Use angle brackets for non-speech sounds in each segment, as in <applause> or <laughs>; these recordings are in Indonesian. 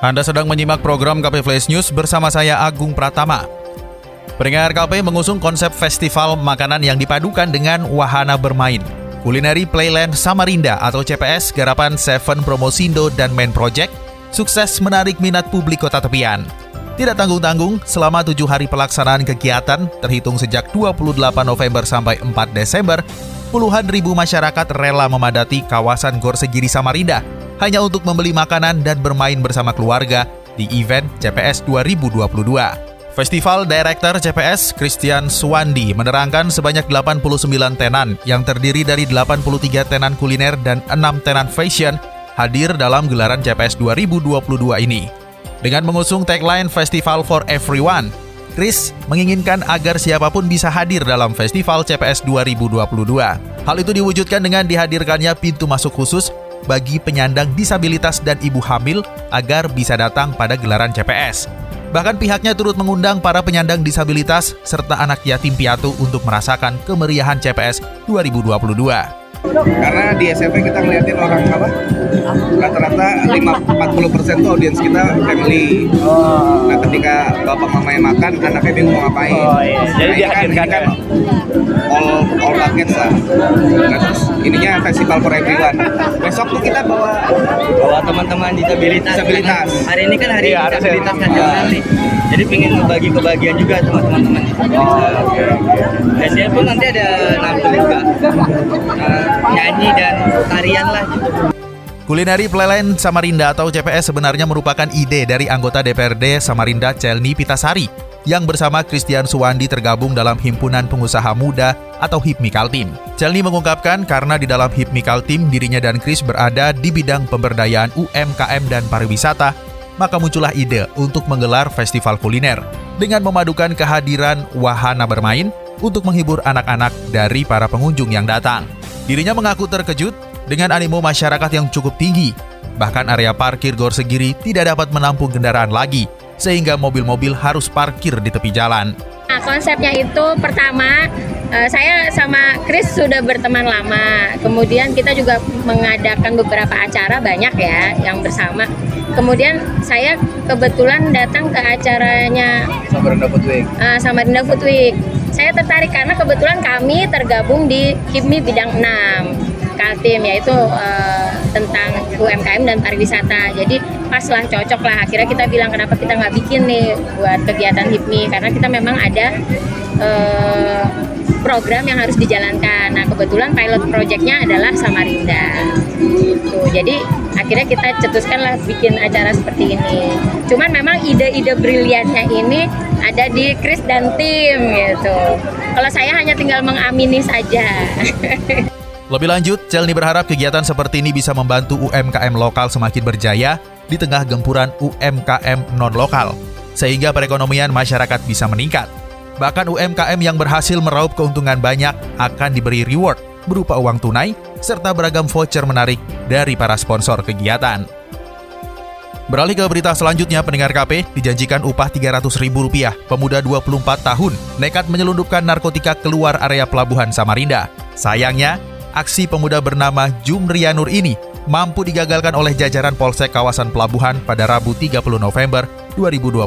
Anda sedang menyimak program KP Flash News bersama saya Agung Pratama. Pendengar KP mengusung konsep festival makanan yang dipadukan dengan wahana bermain. Culinary Playland Samarinda atau CPS garapan Seven Promosindo dan Main Project sukses menarik minat publik kota tepian. Tidak tanggung-tanggung, selama tujuh hari pelaksanaan kegiatan, terhitung sejak 28 November sampai 4 Desember, puluhan ribu masyarakat rela memadati kawasan Gor Segiri Samarinda hanya untuk membeli makanan dan bermain bersama keluarga di event CPS 2022. Festival Director CPS Christian Suwandi menerangkan sebanyak 89 tenan yang terdiri dari 83 tenan kuliner dan 6 tenan fashion hadir dalam gelaran CPS 2022 ini. Dengan mengusung tagline Festival for Everyone, Chris menginginkan agar siapa pun bisa hadir dalam Festival CPS 2022. Hal itu diwujudkan dengan dihadirkannya pintu masuk khusus bagi penyandang disabilitas dan ibu hamil agar bisa datang pada gelaran CPS. Bahkan pihaknya turut mengundang para penyandang disabilitas serta anak yatim piatu untuk merasakan kemeriahan CPS 2022. Karena di SMP kita ngeliatin orang apa? Rata-rata 40 persen tuh audiens kita family. Nah ketika bapak mamanya makan, anaknya bingung mau ngapain. Oh, iya. Jadi Nah, ini kan, dihadirkan kan ya? Package lah. Nah, terus ininya festival for everyone. Besok tuh kita bawa bawa teman-teman disabilitas. Disabilitas. Hari ini kan hari Iya, harus disabilitas ya. nasional nih. Jadi pengen membagi kebahagiaan juga sama teman-teman disabilitas. Dan dia pun nanti ada nampil juga Eh, nyanyi dan tarian lah gitu. Kulineri Plelen Samarinda atau CPS sebenarnya merupakan ide dari anggota DPRD Samarinda Celni Pitasari yang bersama Christian Suwandi tergabung dalam Himpunan Pengusaha Muda atau HIPMI Kaltim. Celni mengungkapkan karena di dalam HIPMI Kaltim dirinya dan Chris berada di bidang pemberdayaan UMKM dan pariwisata, maka muncullah ide untuk menggelar festival kuliner dengan memadukan kehadiran wahana bermain untuk menghibur anak-anak dari para pengunjung yang datang. Dirinya mengaku terkejut dengan animo masyarakat yang cukup tinggi. Bahkan area parkir Gor Segiri tidak dapat menampung kendaraan lagi, sehingga mobil-mobil harus parkir di tepi jalan. Nah, konsepnya itu pertama eh, saya sama Chris sudah berteman lama. Kemudian kita juga mengadakan beberapa acara banyak ya yang bersama. Kemudian saya kebetulan datang ke acaranya Samarinda Food Week. uh, Samarinda Food Week. Saya tertarik karena kebetulan kami tergabung di HIPMI bidang 6 Kaltim yaitu uh, tentang UMKM dan pariwisata. Jadi pas lah cocok lah akhirnya kita bilang kenapa kita nggak bikin nih buat kegiatan HIPMI karena kita memang ada uh, program yang harus dijalankan. Nah kebetulan pilot projectnya adalah Samarinda. Gitu. Jadi akhirnya kita cetuskan lah bikin acara seperti ini. Cuman memang ide-ide briliannya ini ada di Chris dan tim gitu. Kalau saya hanya tinggal mengamini saja. <laughs> Lebih lanjut, Celni berharap kegiatan seperti ini bisa membantu UMKM lokal semakin berjaya di tengah gempuran UMKM non-lokal, sehingga perekonomian masyarakat bisa meningkat. Bahkan UMKM yang berhasil meraup keuntungan banyak akan diberi reward berupa uang tunai serta beragam voucher menarik dari para sponsor kegiatan. Beralih ke berita selanjutnya, pendengar KP dijanjikan upah Rp300.000. Pemuda 24 tahun nekat menyelundupkan narkotika keluar area pelabuhan Samarinda. Sayangnya, aksi pemuda bernama Jumrianur ini mampu digagalkan oleh jajaran Polsek kawasan pelabuhan pada Rabu 30 November 2022.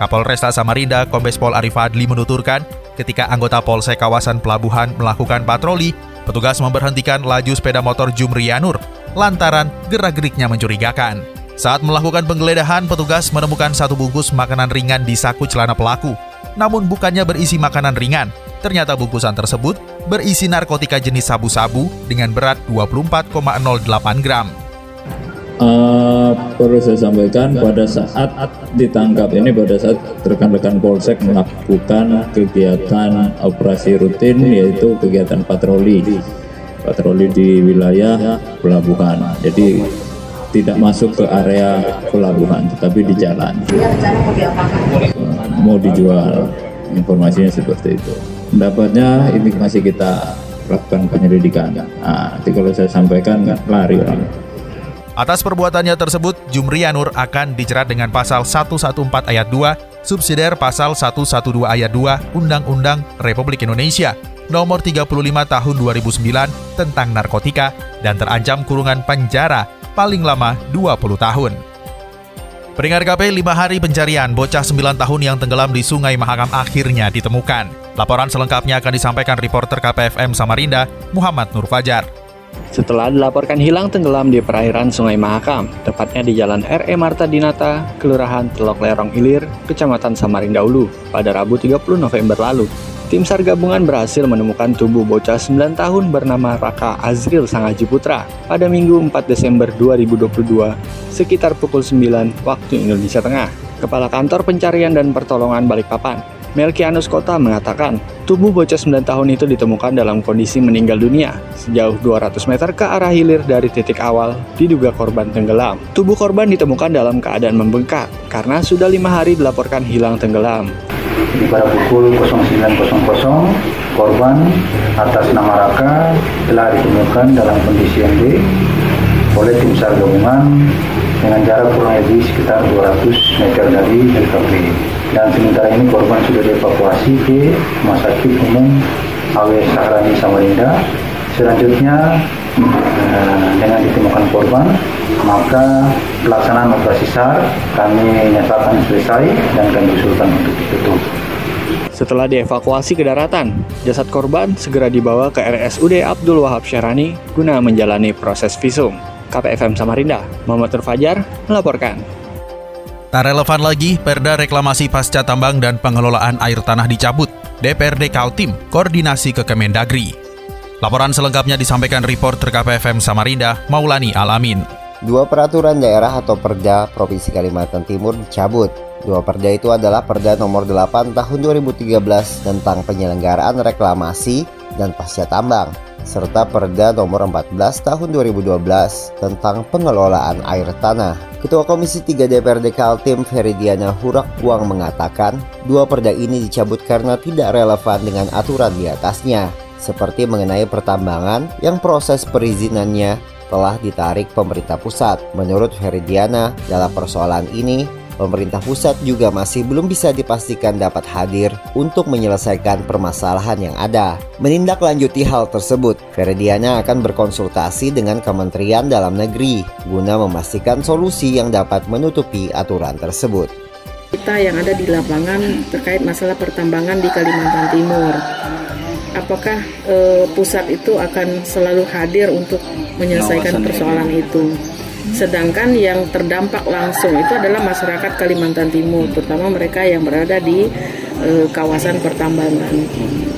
Kapolresta Samarinda Kombes Pol Arif Adli menuturkan, ketika anggota Polsek kawasan pelabuhan melakukan patroli, petugas memberhentikan laju sepeda motor Jumrianur lantaran gerak-geriknya mencurigakan. Saat melakukan penggeledahan, petugas menemukan satu bungkus makanan ringan di saku celana pelaku. Namun bukannya berisi makanan ringan, ternyata bungkusan tersebut berisi narkotika jenis sabu-sabu dengan berat 24,08 gram. Eh, perlu saya sampaikan pada saat ditangkap ini pada saat rekan-rekan polsek melakukan kegiatan operasi rutin yaitu kegiatan patroli. Patroli di wilayah pelabuhan. Jadi tidak masuk ke area pelabuhan, tetapi di jalan. Mau dijual, informasinya seperti itu. Pendapatnya ini masih kita lakukan penyelidikan. Nah, nanti kalau saya sampaikan lari orang. Atas perbuatannya tersebut, Jumrianur akan dijerat dengan pasal 114 ayat 2, subsidiar pasal 112 ayat 2 Undang-Undang Republik Indonesia nomor 35 tahun 2009 tentang narkotika dan terancam kurungan penjara paling lama 20 tahun. Pendengar KP 5 hari pencarian bocah 9 tahun yang tenggelam di Sungai Mahakam akhirnya ditemukan. Laporan selengkapnya akan disampaikan reporter KPFM Samarinda, Muhammad Nur Fajar. Setelah dilaporkan hilang tenggelam di perairan Sungai Mahakam, tepatnya di Jalan R.E. Marta Dinata, Kelurahan Telok Lerong Ilir, Kecamatan Samarinda Ulu, pada Rabu 30 November lalu. Tim SAR gabungan berhasil menemukan tubuh bocah 9 tahun bernama Raka Azril Sangaji Putra pada Minggu 4 Desember 2022 sekitar pukul 9 waktu Indonesia Tengah. Kepala Kantor Pencarian dan Pertolongan Balikpapan, Melkianus Kota mengatakan, tubuh bocah 9 tahun itu ditemukan dalam kondisi meninggal dunia sejauh 200 meter ke arah hilir dari titik awal diduga korban tenggelam. Tubuh korban ditemukan dalam keadaan membengkak karena sudah lima hari dilaporkan hilang tenggelam. Di pada pukul 09.00, korban atas nama Raka telah ditemukan dalam kondisi MD oleh tim SAR gabungan dengan jarak kurang lebih sekitar 200 meter dari LKP. Dan sementara ini korban sudah dievakuasi ke Rumah Sakit Umum AW Sahrani Samarinda. Selanjutnya dengan ditemukan korban, maka pelaksanaan operasi SAR kami nyatakan selesai dan kami usulkan untuk ditutup. Setelah dievakuasi ke daratan, jasad korban segera dibawa ke RSUD Abdul Wahab Syarani guna menjalani proses visum. KPFM Samarinda, Muhammad Fajar melaporkan. Tak relevan lagi, Perda Reklamasi Pasca Tambang dan Pengelolaan Air Tanah dicabut. DPRD Kaltim koordinasi ke Kemendagri. Laporan selengkapnya disampaikan reporter KPFM Samarinda, Maulani Alamin. Dua peraturan daerah atau Perda Provinsi Kalimantan Timur dicabut. Dua perda itu adalah Perda nomor 8 tahun 2013 tentang penyelenggaraan reklamasi dan pasca tambang serta Perda nomor 14 tahun 2012 tentang pengelolaan air tanah. Ketua Komisi 3 DPRD Kaltim Feridiana Hurakwang mengatakan, dua perda ini dicabut karena tidak relevan dengan aturan di atasnya, seperti mengenai pertambangan yang proses perizinannya telah ditarik pemerintah pusat. Menurut Feridiana, dalam persoalan ini, pemerintah pusat juga masih belum bisa dipastikan dapat hadir untuk menyelesaikan permasalahan yang ada. Menindaklanjuti hal tersebut, Ferdiana akan berkonsultasi dengan Kementerian Dalam Negeri guna memastikan solusi yang dapat menutupi aturan tersebut. Kita yang ada di lapangan terkait masalah pertambangan di Kalimantan Timur. Apakah e, pusat itu akan selalu hadir untuk menyelesaikan persoalan itu? Sedangkan yang terdampak langsung itu adalah masyarakat Kalimantan Timur, terutama mereka yang berada di e, kawasan pertambangan.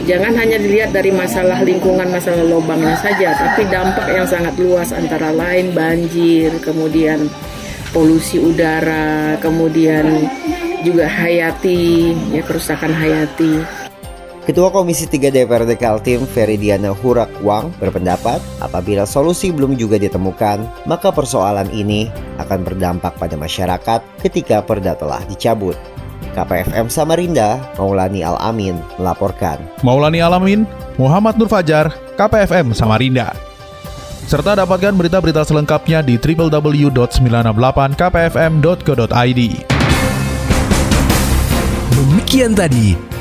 Jangan hanya dilihat dari masalah lingkungan, masalah lubangnya saja, tapi dampak yang sangat luas antara lain banjir, kemudian polusi udara, kemudian juga hayati, ya kerusakan hayati. Ketua Komisi 3 DPRD Kaltim, Feridiana Hurakwang, berpendapat apabila solusi belum juga ditemukan, maka persoalan ini akan berdampak pada masyarakat ketika perda telah dicabut. KPFM Samarinda, Maulani Al-Amin, melaporkan. Maulani Al-Amin, Muhammad Nur Fajar, KPFM Samarinda. Serta dapatkan berita-berita selengkapnya di www.968kpfm.co.id. Demikian tadi